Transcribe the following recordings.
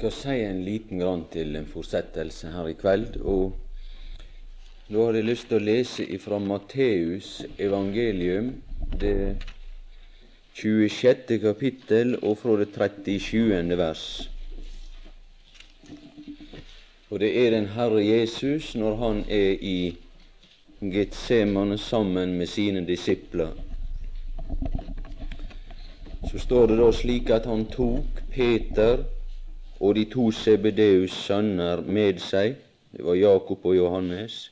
skal si en liten grann til en fortsettelse her i kveld. og Nå har jeg lyst til å lese ifra Matteus evangelium, det 26. kapittel, og fra det 37. vers. Og det er den Herre Jesus når han er i Getsemane sammen med sine disipler. Så står det da slik at han tok Peter og de to Sebedeus' sønner med seg, det var Jakob og Johannes,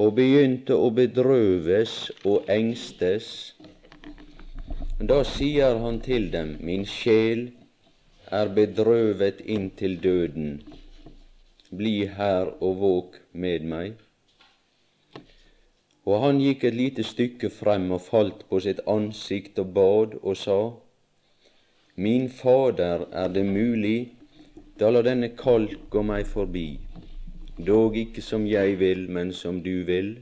og begynte å bedrøves og engstes. Da sier han til dem, min sjel er bedrøvet inntil døden, bli her og våk med meg. Og han gikk et lite stykke frem og falt på sitt ansikt og bad og sa, Min Fader, er det mulig, da la denne kalk gå meg forbi, dog ikke som jeg vil, men som du vil.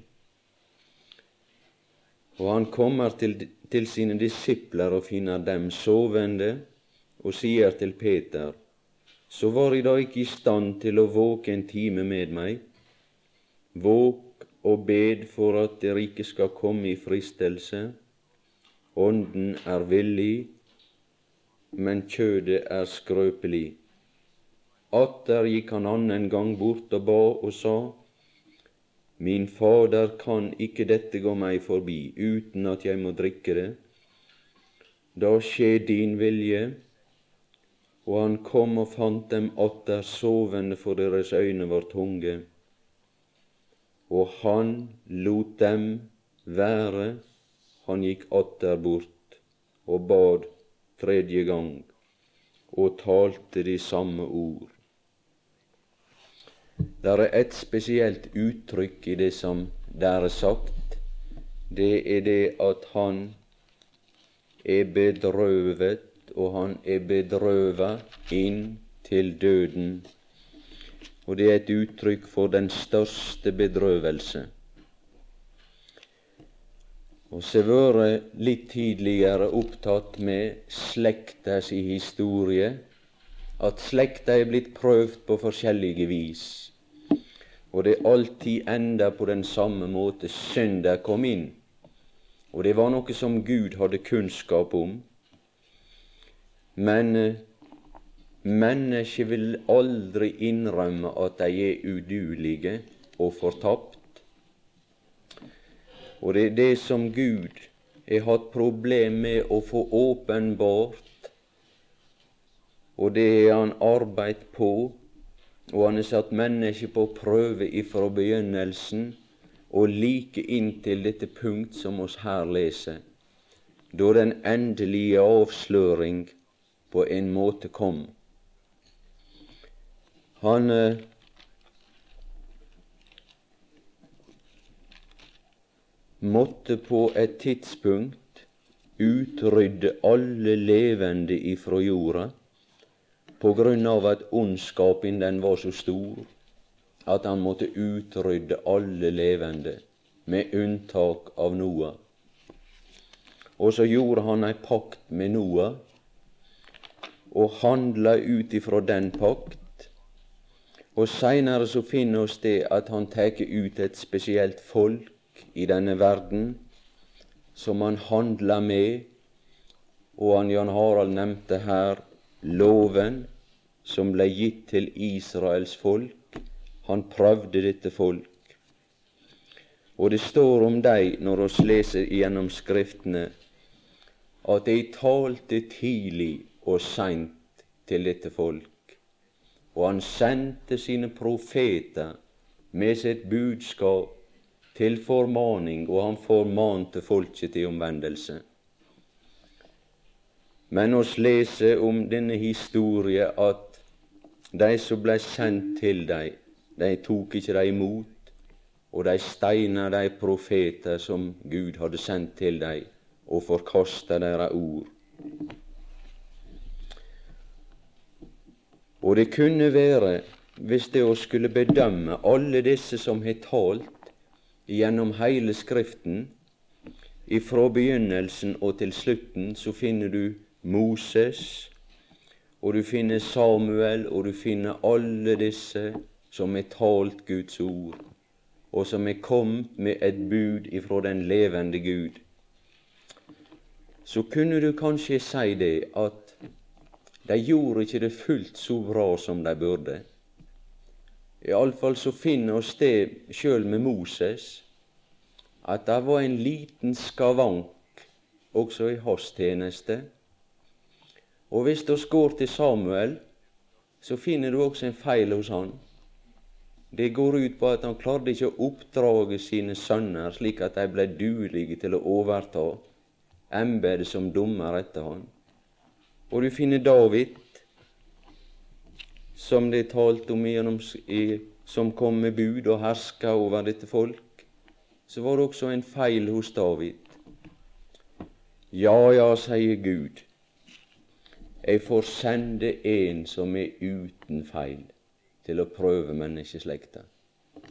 Og han kommer til, til sine disipler og finner dem sovende, og sier til Peter, så var i da ikke i stand til å våke en time med meg. Våk og bed for at dere ikke skal komme i fristelse. Ånden er villig, men kjødet er skrøpelig. Atter gikk han annen gang bort og ba og sa, Min Fader, kan ikke dette gå meg forbi uten at jeg må drikke det? Da skje din vilje. Og han kom og fant dem atter sovende, for deres øyne var tunge. Og han lot dem være, han gikk atter bort og bad tredje gang og talte de samme ord. Det er et spesielt uttrykk i det som der er sagt. Det er det at han er bedrøvet, og han er bedrøva inn til døden. Og det er et uttrykk for den største bedrøvelse. Og så vært litt tidligere opptatt med slekta si historie, at slekta er blitt prøvd på forskjellige vis, og det alltid enda på den samme måte. Synda kom inn, og det var noe som Gud hadde kunnskap om. Men mennesker mennesket vil aldri innrømme at de er udulige og fortapt. Og det er det som Gud har hatt problem med å få åpenbart, og det har han arbeidt på, og han har satt mennesket på prøve ifra begynnelsen. Og like inntil dette punkt som oss her leser, da den endelige avsløring på en måte kom. Han måtte på et tidspunkt utrydde alle levende ifra jorda på grunn av at ondskapen den var så stor at han måtte utrydde alle levende, med unntak av Noah. Og så gjorde han ei pakt med Noah og handla ut ifra den pakt. Og seinere så finner oss det at han tar ut et spesielt folk i denne verden som han handler med, og han Jan Harald nevnte her loven som ble gitt til Israels folk. Han prøvde dette folk. Og det står om dei, når vi leser gjennom Skriftene, at de talte tidlig og seint til dette folk. Og han sendte sine profeter med sitt budskap til formaning, og han formante folket til omvendelse. Men oss leser om denne historie at de som blei sendt til dem, de tok ikke dem imot, og de steina de profeter som Gud hadde sendt til dem, og forkasta deres ord. Og det kunne være, hvis det å skulle bedømme alle disse som har talt gjennom hele Skriften, ifra begynnelsen og til slutten, så finner du Moses, og du finner Samuel, og du finner alle disse som har talt Guds ord, og som er kommet med et bud ifra den levende Gud, så kunne du kanskje si det at de gjorde ikke det fullt så bra som de burde. Iallfall så finner oss det sjøl med Moses, at det var en liten skavank også i hans tjeneste og hvis du går til Samuel, så finner du også en feil hos han. Det går ut på at han klarte ikke å oppdrage sine sønner slik at de ble duelige til å overta embetet som dommer etter han. Og du finner David, som det er talt om gjennom, som kom med bud og herska over dette folk. Så var det også en feil hos David. Ja, ja, sier Gud, jeg får sende en som er uten feil, til å prøve menneskeslekta.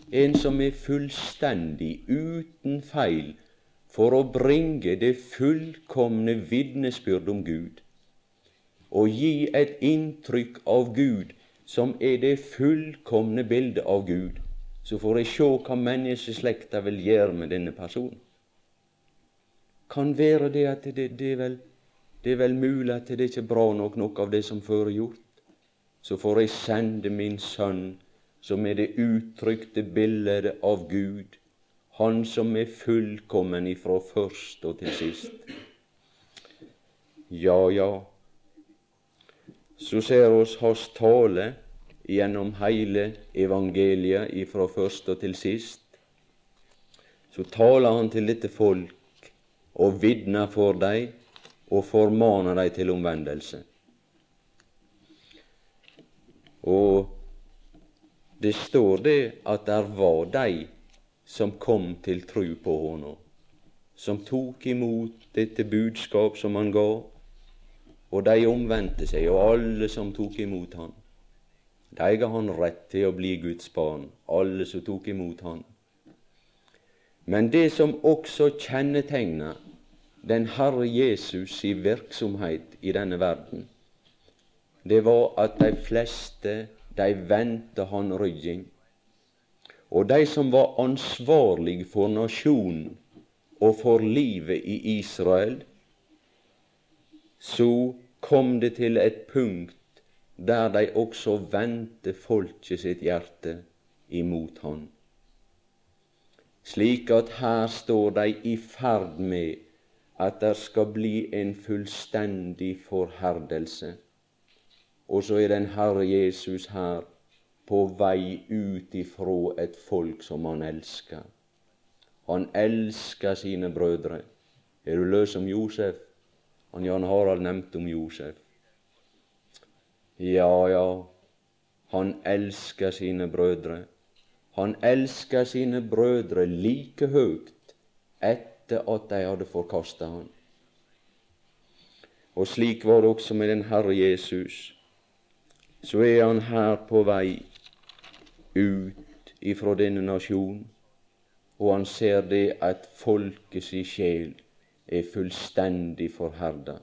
En som er fullstendig uten feil, for å bringe det fullkomne vitnesbyrd om Gud, og gi et inntrykk av Gud som er det fullkomne bildet av Gud. Så får eg se hva menneskeslekta vil gjøre med denne personen. Kan være det at det, det er vel det er vel mulig at det ikke er bra nok nok av det som før er gjort. Så får eg sende min sønn, som er det uttrykte bildet av Gud, han som er fullkommen ifra først og til sist. Ja, ja, så ser oss hans tale gjennom hele evangeliet ifra først og til sist. Så taler han til dette folk og vitner for dem og formaner dem til omvendelse. Og det står det at der var de som kom til tru på Henne, som tok imot dette budskap som Han ga, og de omvendte seg, og alle som tok imot Han. De ga Han rett til å bli Guds barn, alle som tok imot Han. Men det som også kjennetegner den Herre Jesus i virksomhet i denne verden, det var at de fleste de vendte han ryggen. Og de som var ansvarlig for nasjonen og for livet i Israel, så kom det til et punkt der de også vendte folket sitt hjerte imot han. Slik at her står de i ferd med at det skal bli en fullstendig forherdelse. Og så er den Herre Jesus her på vei ut ifra et folk som han elsker. Han elsker sine brødre. Er du løs som Josef? Han Jan Harald nevnte om Josef. Ja, ja, han elsker sine brødre. Han elsker sine brødre like høyt etter at de hadde forkasta han. Og slik var det også med den Herre Jesus. Så er han her på vei ut ifra denne nasjonen, og han ser det at folket si sjel er fullstendig forherda.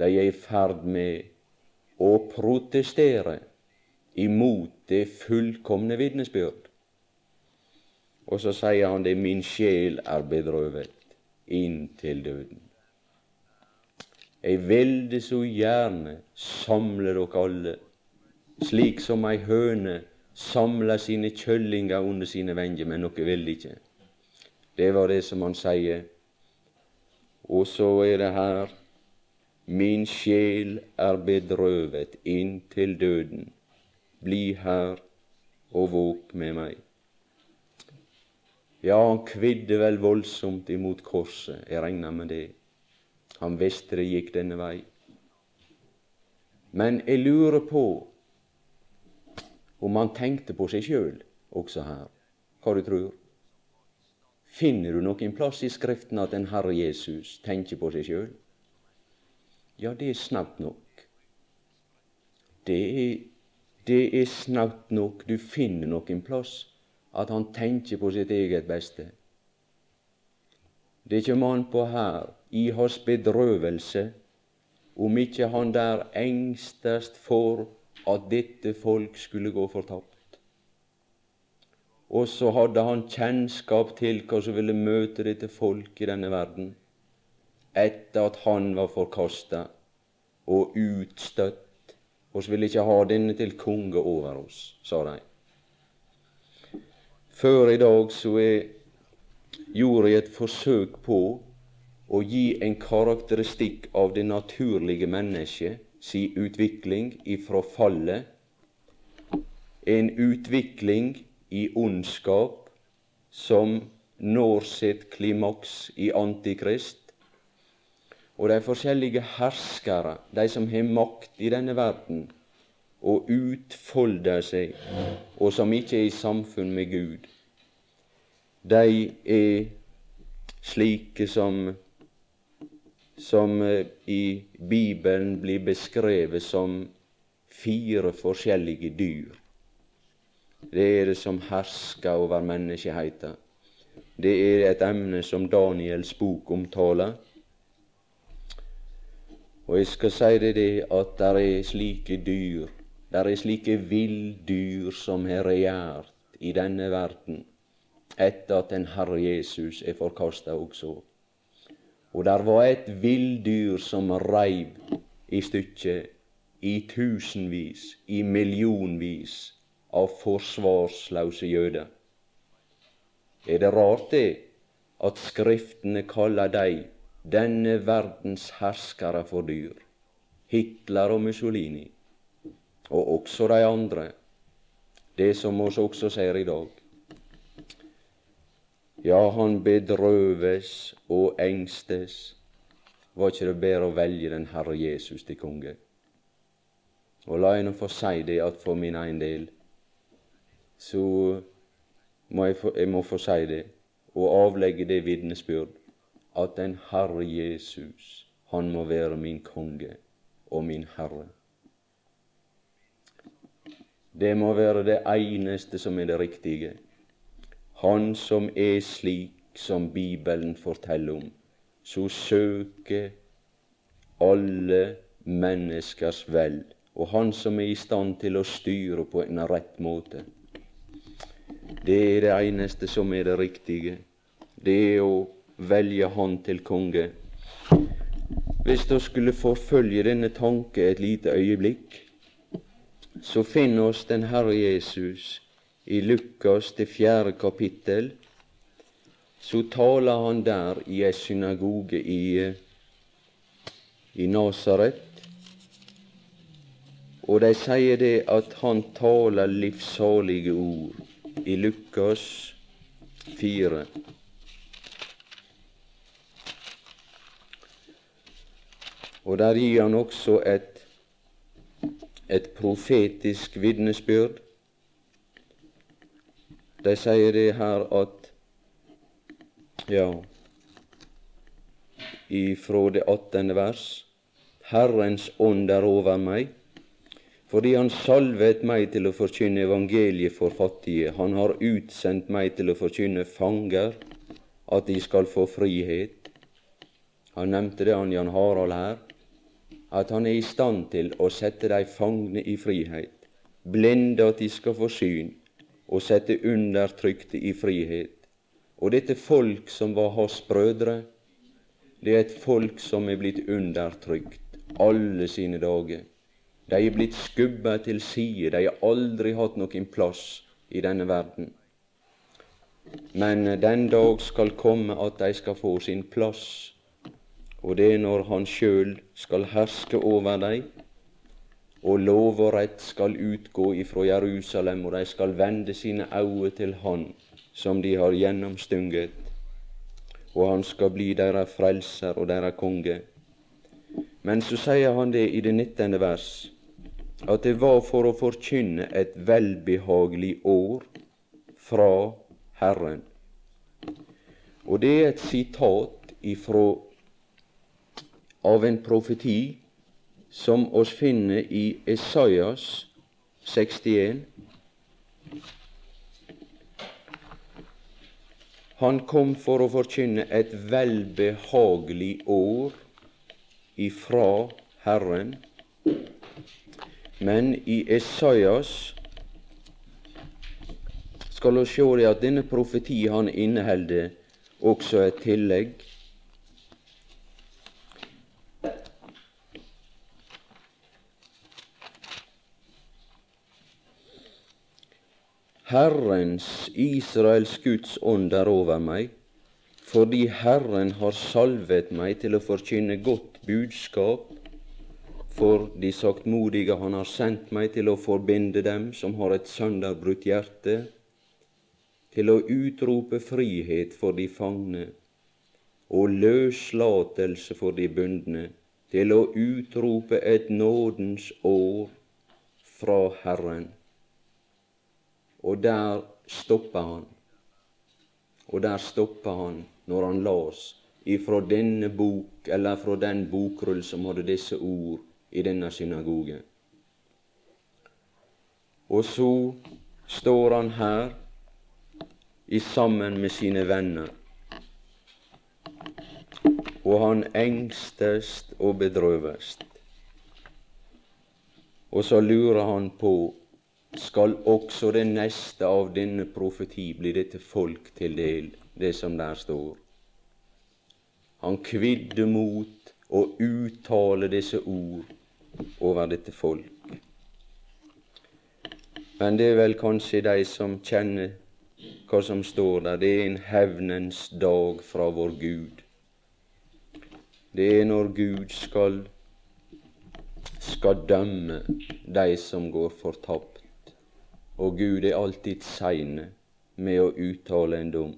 De er i ferd med å protestere imot det fullkomne vitnesbyrd. Og så sier han det, min sjel er bedrøvet inntil døden. Jeg ville så gjerne samle dere alle, slik som ei høne samler sine kjøllinger under sine venger, men dere vil ikke. Det var det som han sier. Og så er det her Min sjel er bedrøvet inntil døden. Bli her og våk med meg. Ja, han kvidde vel voldsomt imot korset, jeg regner med det. Han visste det gikk denne vei. Men jeg lurer på om han tenkte på seg sjøl også her. Hva du tror? Finner du noen plass i Skriften at den Herre Jesus tenker på seg sjøl? Ja, det er snaut nok. Det er, det er snaut nok. Du finner noen plass at han tenker på sitt eget beste. Det kjem an på her, i hans bedrøvelse om ikke han der engstest for at dette folk skulle gå fortapt. Og så hadde han kjennskap til hva som ville møte dette folk i denne verden etter at han var forkasta og utstøtt. Oss vil ikke ha denne til konge over oss, sa de. Før i dag så jeg gjorde jeg et forsøk på å gi en karakteristikk av det naturlige mennesket si utvikling ifra fallet. En utvikling i ondskap som når sitt klimaks i Antikrist, og de forskjellige herskere, de som har makt i denne verden, og utfolder seg, og som ikke er i samfunn med Gud, de er slike som som eh, i Bibelen blir beskrevet som fire forskjellige dyr. Det er det som hersker over menneskeheten. Det er et emne som Daniels bok omtaler. Og jeg skal si det, det at der er slike dyr, der er slike villdyr som har regjert i denne verden etter at den Herre Jesus er forkasta også. Og der var et villdyr som reiv i stykket i tusenvis, i millionvis av forsvarsløse jøder. Er det rart det at Skriftene kaller deg denne verdens herskere for dyr, Hitler og Mussolini, og også de andre, det som oss også sier i dag. Ja, han bedrøves og engstes. Var ikke det bedre å velge den Herre Jesus til konge? Og la jeg få si det at for min egen del så må jeg, for, jeg må få si det og avlegge det vitnesbyrd at den Herre Jesus, han må være min konge og min Herre. Det må være det eneste som er det riktige. Han som er slik som Bibelen forteller om, så søker alle menneskers vel, og han som er i stand til å styre på en rett måte. Det er det eneste som er det riktige. Det er å velge Han til konge. Hvis du skulle forfølge denne tanke et lite øyeblikk, så finner oss den Herre Jesus i Lukas det fjerde kapittel. Så taler han der i ei synagoge i, i Nasaret. Og de sier det at han taler livssalige ord i Lukas 4. Og der gir han også et, et profetisk vitnesbyrd. De sier det her at ja, ifra det attende vers Herrens ånd er over meg, fordi Han salvet meg til å forkynne evangeliet for fattige. Han har utsendt meg til å forkynne fanger at de skal få frihet. Han nevnte det, han Jan Harald her at han er i stand til å sette de fangne i frihet, blinde at de skal få syn, og sette undertrykte i frihet. Og dette folk som var hans brødre, det er et folk som er blitt undertrykt alle sine dager. De er blitt skubba til side, de har aldri hatt noen plass i denne verden. Men den dag skal komme at de skal få sin plass og det er når Han sjøl skal herske over dei, og lov og rett skal utgå ifra Jerusalem, og de skal vende sine øyne til Han som de har gjennomstunget, og Han skal bli deres frelser og deres konge. Men så sier han det i det nittende vers, at det var for å forkynne et velbehagelig år fra Herren. Og det er et sitat ifra av en profeti som oss finner i Esaias 61. Han kom for å forkynne et velbehagelig år ifra Herren. Men i Esaias skal vi se det at denne profeti han inneholder også et tillegg. Herrens, Israels Guds ånd er over meg, fordi Herren har salvet meg til å forkynne godt budskap for de saktmodige. Han har sendt meg til å forbinde dem som har et sønderbrutt hjerte, til å utrope frihet for de fangne og løslatelse for de bundne, til å utrope et nådens år fra Herren. Og der stoppa han. Og der stoppa han når han las ifra denne bok, eller fra den bokrull som hadde disse ord i denne synagogen. Og så står han her i sammen med sine venner, og han engstest og bedrøvest. Og så lurer han på skal også det neste av denne profeti bli dette folk til del, det som der står. Han kvidde mot å uttale disse ord over dette folk. Men det er vel kanskje de som kjenner hva som står der. Det er en hevnens dag fra vår Gud. Det er når Gud skal, skal dømme de som går fortapt og Gud er alltid seine med å uttale en dom.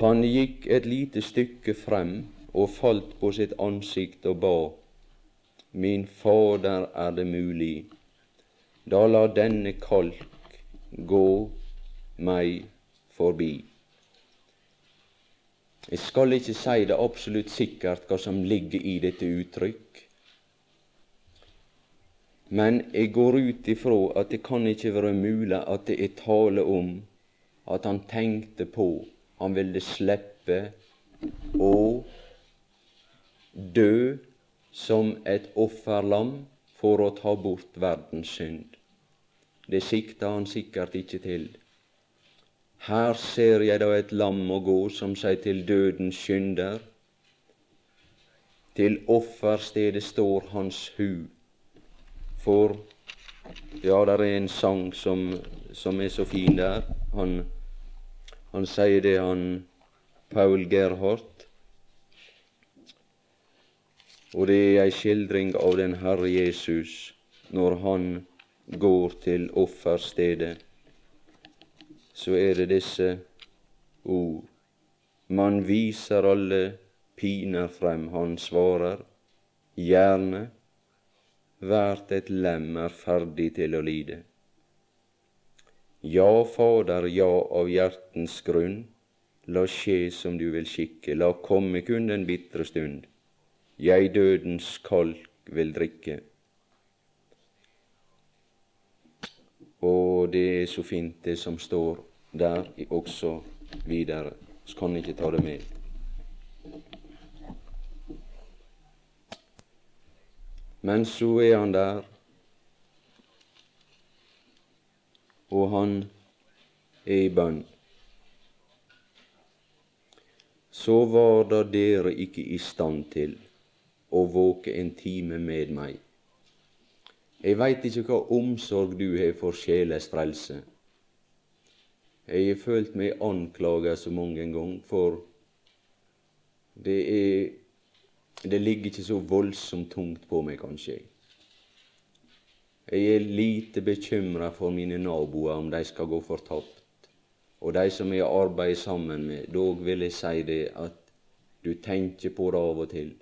Han gikk et lite stykke frem og falt på sitt ansikt og ba, Min Fader, er det mulig, da la denne kalk gå meg forbi. Jeg skal ikke si det absolutt sikkert hva som ligger i dette uttrykk, men jeg går ut ifra at det kan ikke være mulig at det er tale om at han tenkte på han ville slippe å dø som et offerlam for å ta bort verdens synd. Det sikta han sikkert ikke til. Her ser jeg da et lam å gå som seg til dødens synder. Til offerstedet står hans hu for ja, det er en sang som, som er så fin der. Han, han sier det, han Paul Gerhardt. Og det er ei skildring av den Herre Jesus når han går til offerstedet. Så er det disse ord. Man viser alle piner frem, han svarer. Gjerne hvert et lem er ferdig til å lide. Ja, Fader, ja, av hjertens grunn, la skje som du vil skikke, la komme kun den bitre stund, jeg dødens kolk vil drikke. Og det er så fint, det som står der også videre. Så kan ikke ta det med. Men så er han der, og han er i bønn. Så var da dere ikke i stand til å våke en time med meg. Jeg veit ikke hva omsorg du har for sjeles frelse. Jeg har følt meg anklaga så mange ganger, for det er det ligger ikke så voldsomt tungt på meg, kanskje. Jeg er lite bekymra for mine naboer om de skal gå fortapt. Og de som jeg arbeider sammen med, dog vil jeg si det at du tenker på det av og til.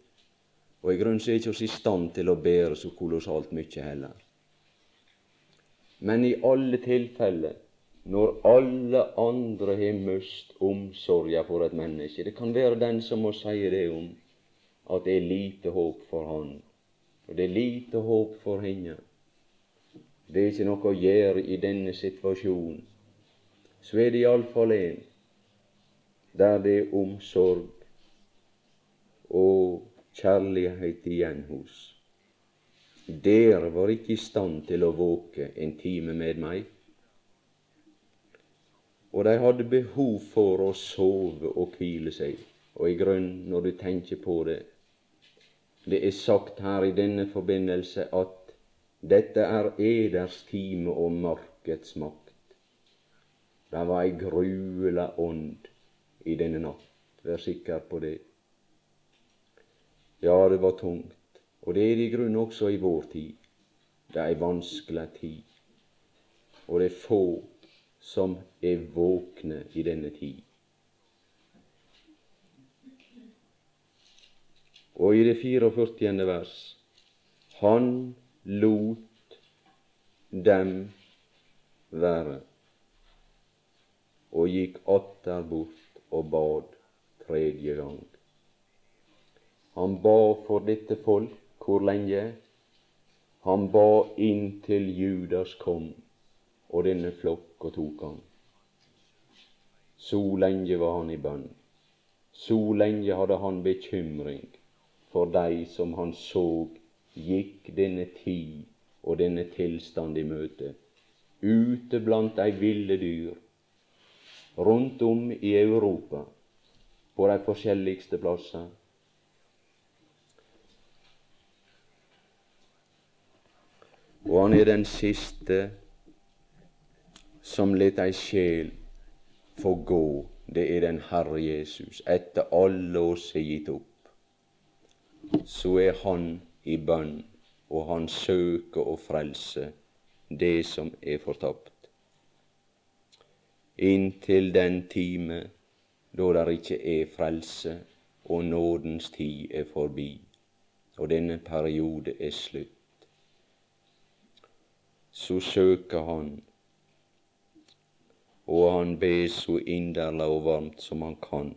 Og i grunnen er ikke oss i stand til å bære så kolossalt mye heller. Men i alle tilfeller, når alle andre har mist omsorga for et menneske Det kan være den som må si det om at det er lite håp for han, og det er lite håp for henne. Det er ikke noe å gjøre i denne situasjonen. Så er det iallfall en der det er omsorg og kjærlighet igjen hos. Dere var ikke i stand til å våke en time med meg. Og de hadde behov for å sove og hvile seg. Og i grunn, når du tenker på det, det er sagt her i denne forbindelse at dette er eders time og mørkets makt. Det var ei gruela ånd i denne natt. Vær sikker på det. Ja, det var tungt. Og det er det i grunnen også i vår tid. Det er ei vanskelig tid. Og det er få som er våkne i denne tid. Og i det 44. vers Han lot dem være og gikk atter bort og bad tredje gang. Han ba for dette folk hvor lenge? Han ba inntil Judas kom, og denne flokk og tok han. Så lenge var han i bønn. Så lenge hadde han bekymring for de som han så gikk denne tid og denne tilstand i møte, ute blant de ville dyr, rundt om i Europa, på de forskjelligste plasser. Og han er den siste som lar ei sjel få gå. Det er den Herre Jesus. Etter alle oss er gitt opp, så er han i bønn, og han søker å frelse det som er fortapt inntil den time da der ikke er frelse, og nådens tid er forbi, og denne periode er slutt. Så søker han, og han ber så inderlig og varmt som han kan.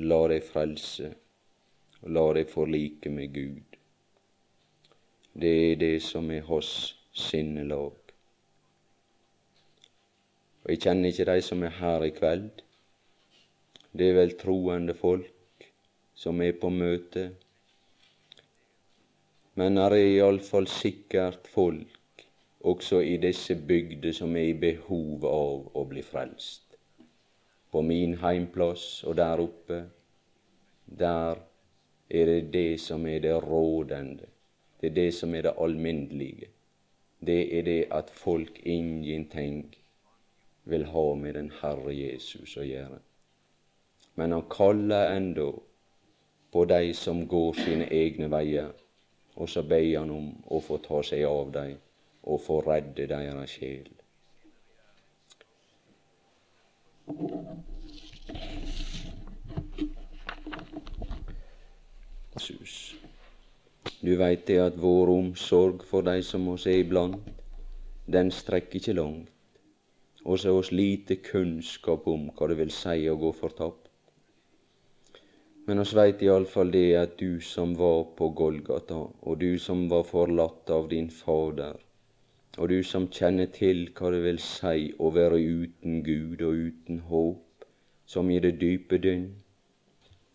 La deg frelse, la deg forlike med Gud. Det er det som er hos sinnelag. Og jeg kjenner ikke de som er her i kveld. Det er vel troende folk som er på møte. Men det er iallfall sikkert folk også i disse bygder som er i behov av å bli frelst. På min heimplass og der oppe, der er det det som er det rådende. Det er det som er det alminnelige. Det er det at folk ingenting vil ha med den Herre Jesus å gjøre. Men han kaller enda på de som går sine egne veier, og så ber han om å få ta seg av dem og få redde deres sjel. Jesus. Du veit det at vår omsorg for dei som oss er iblant, den strekker ikkje langt og så oss lite kunnskap om hva det vil si å gå fortapt. Men oss veit iallfall det at du som var på Golgata, og du som var forlatt av din Fader, og du som kjenner til hva det vil si å være uten Gud og uten håp, som i det dype dynn,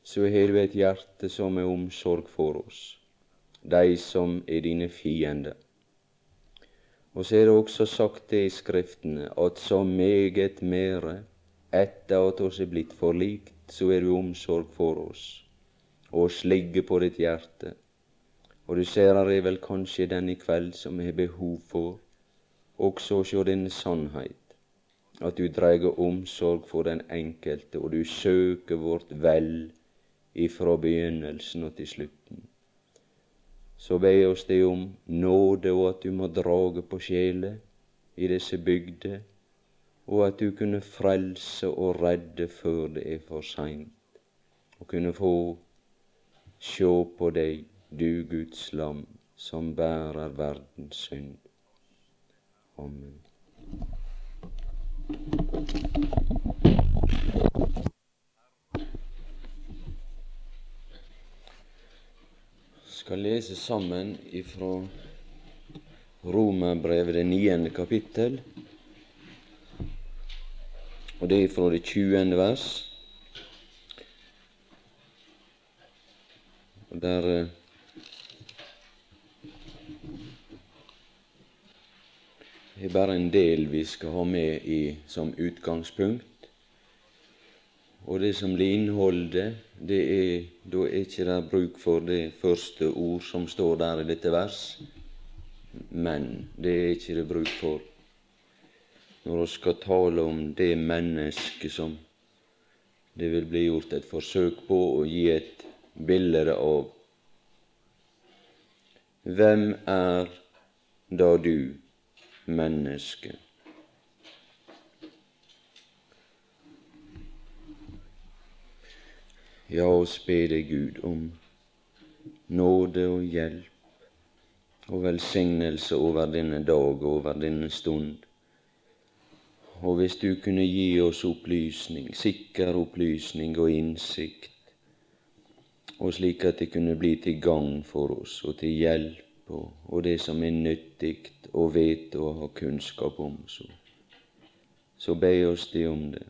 så har du et hjerte som er omsorg for oss, de som er dine fiender. Og så er det også sagt det i Skriftene at så meget mere etter at oss er blitt forlikt, så er du omsorg for oss, og oss ligger på ditt hjerte. Og du ser her er vel kanskje den i kveld som vi har behov for også sjå denne sannhet, at du dreier omsorg for den enkelte, og du søker vårt vel ifra begynnelsen og til slutten så be oss det om nåde, og at du må drage på sjela i disse bygder, og at du kunne frelse og redde før det er for seint, og kunne få sjå på deg, du Guds lam, som bærer verdens synd. Amen. skal lese sammen ifra Romerbrevet, det niende kapittel, og det er fra det tjuende vers. Der eh, er bare en del vi skal ha med i, som utgangspunkt. Og det som blir innholdet, det er, da er ikke det bruk for det første ord som står der i dette vers. Men det er ikke det bruk for når vi skal tale om det mennesket som det vil bli gjort et forsøk på å gi et bilde av. Hvem er da du, menneske? Ja, oss be deg, Gud, om nåde og hjelp og velsignelse over denne dag og over denne stund. Og hvis du kunne gi oss opplysning, sikker opplysning og innsikt, og slik at det kunne bli til gagn for oss og til hjelp og, og det som er nyttig å vite og ha kunnskap om, så, så be oss De om det.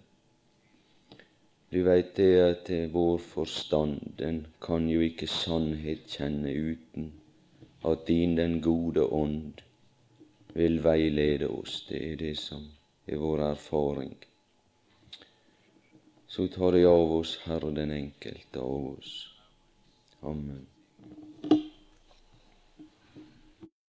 Du veit det at vår forstand, den kan jo ikke sannhet kjenne uten at din, den gode ånd, vil veilede oss. Det er det som er vår erfaring. Så tar det av oss, Herre, den enkelte av oss. Amen.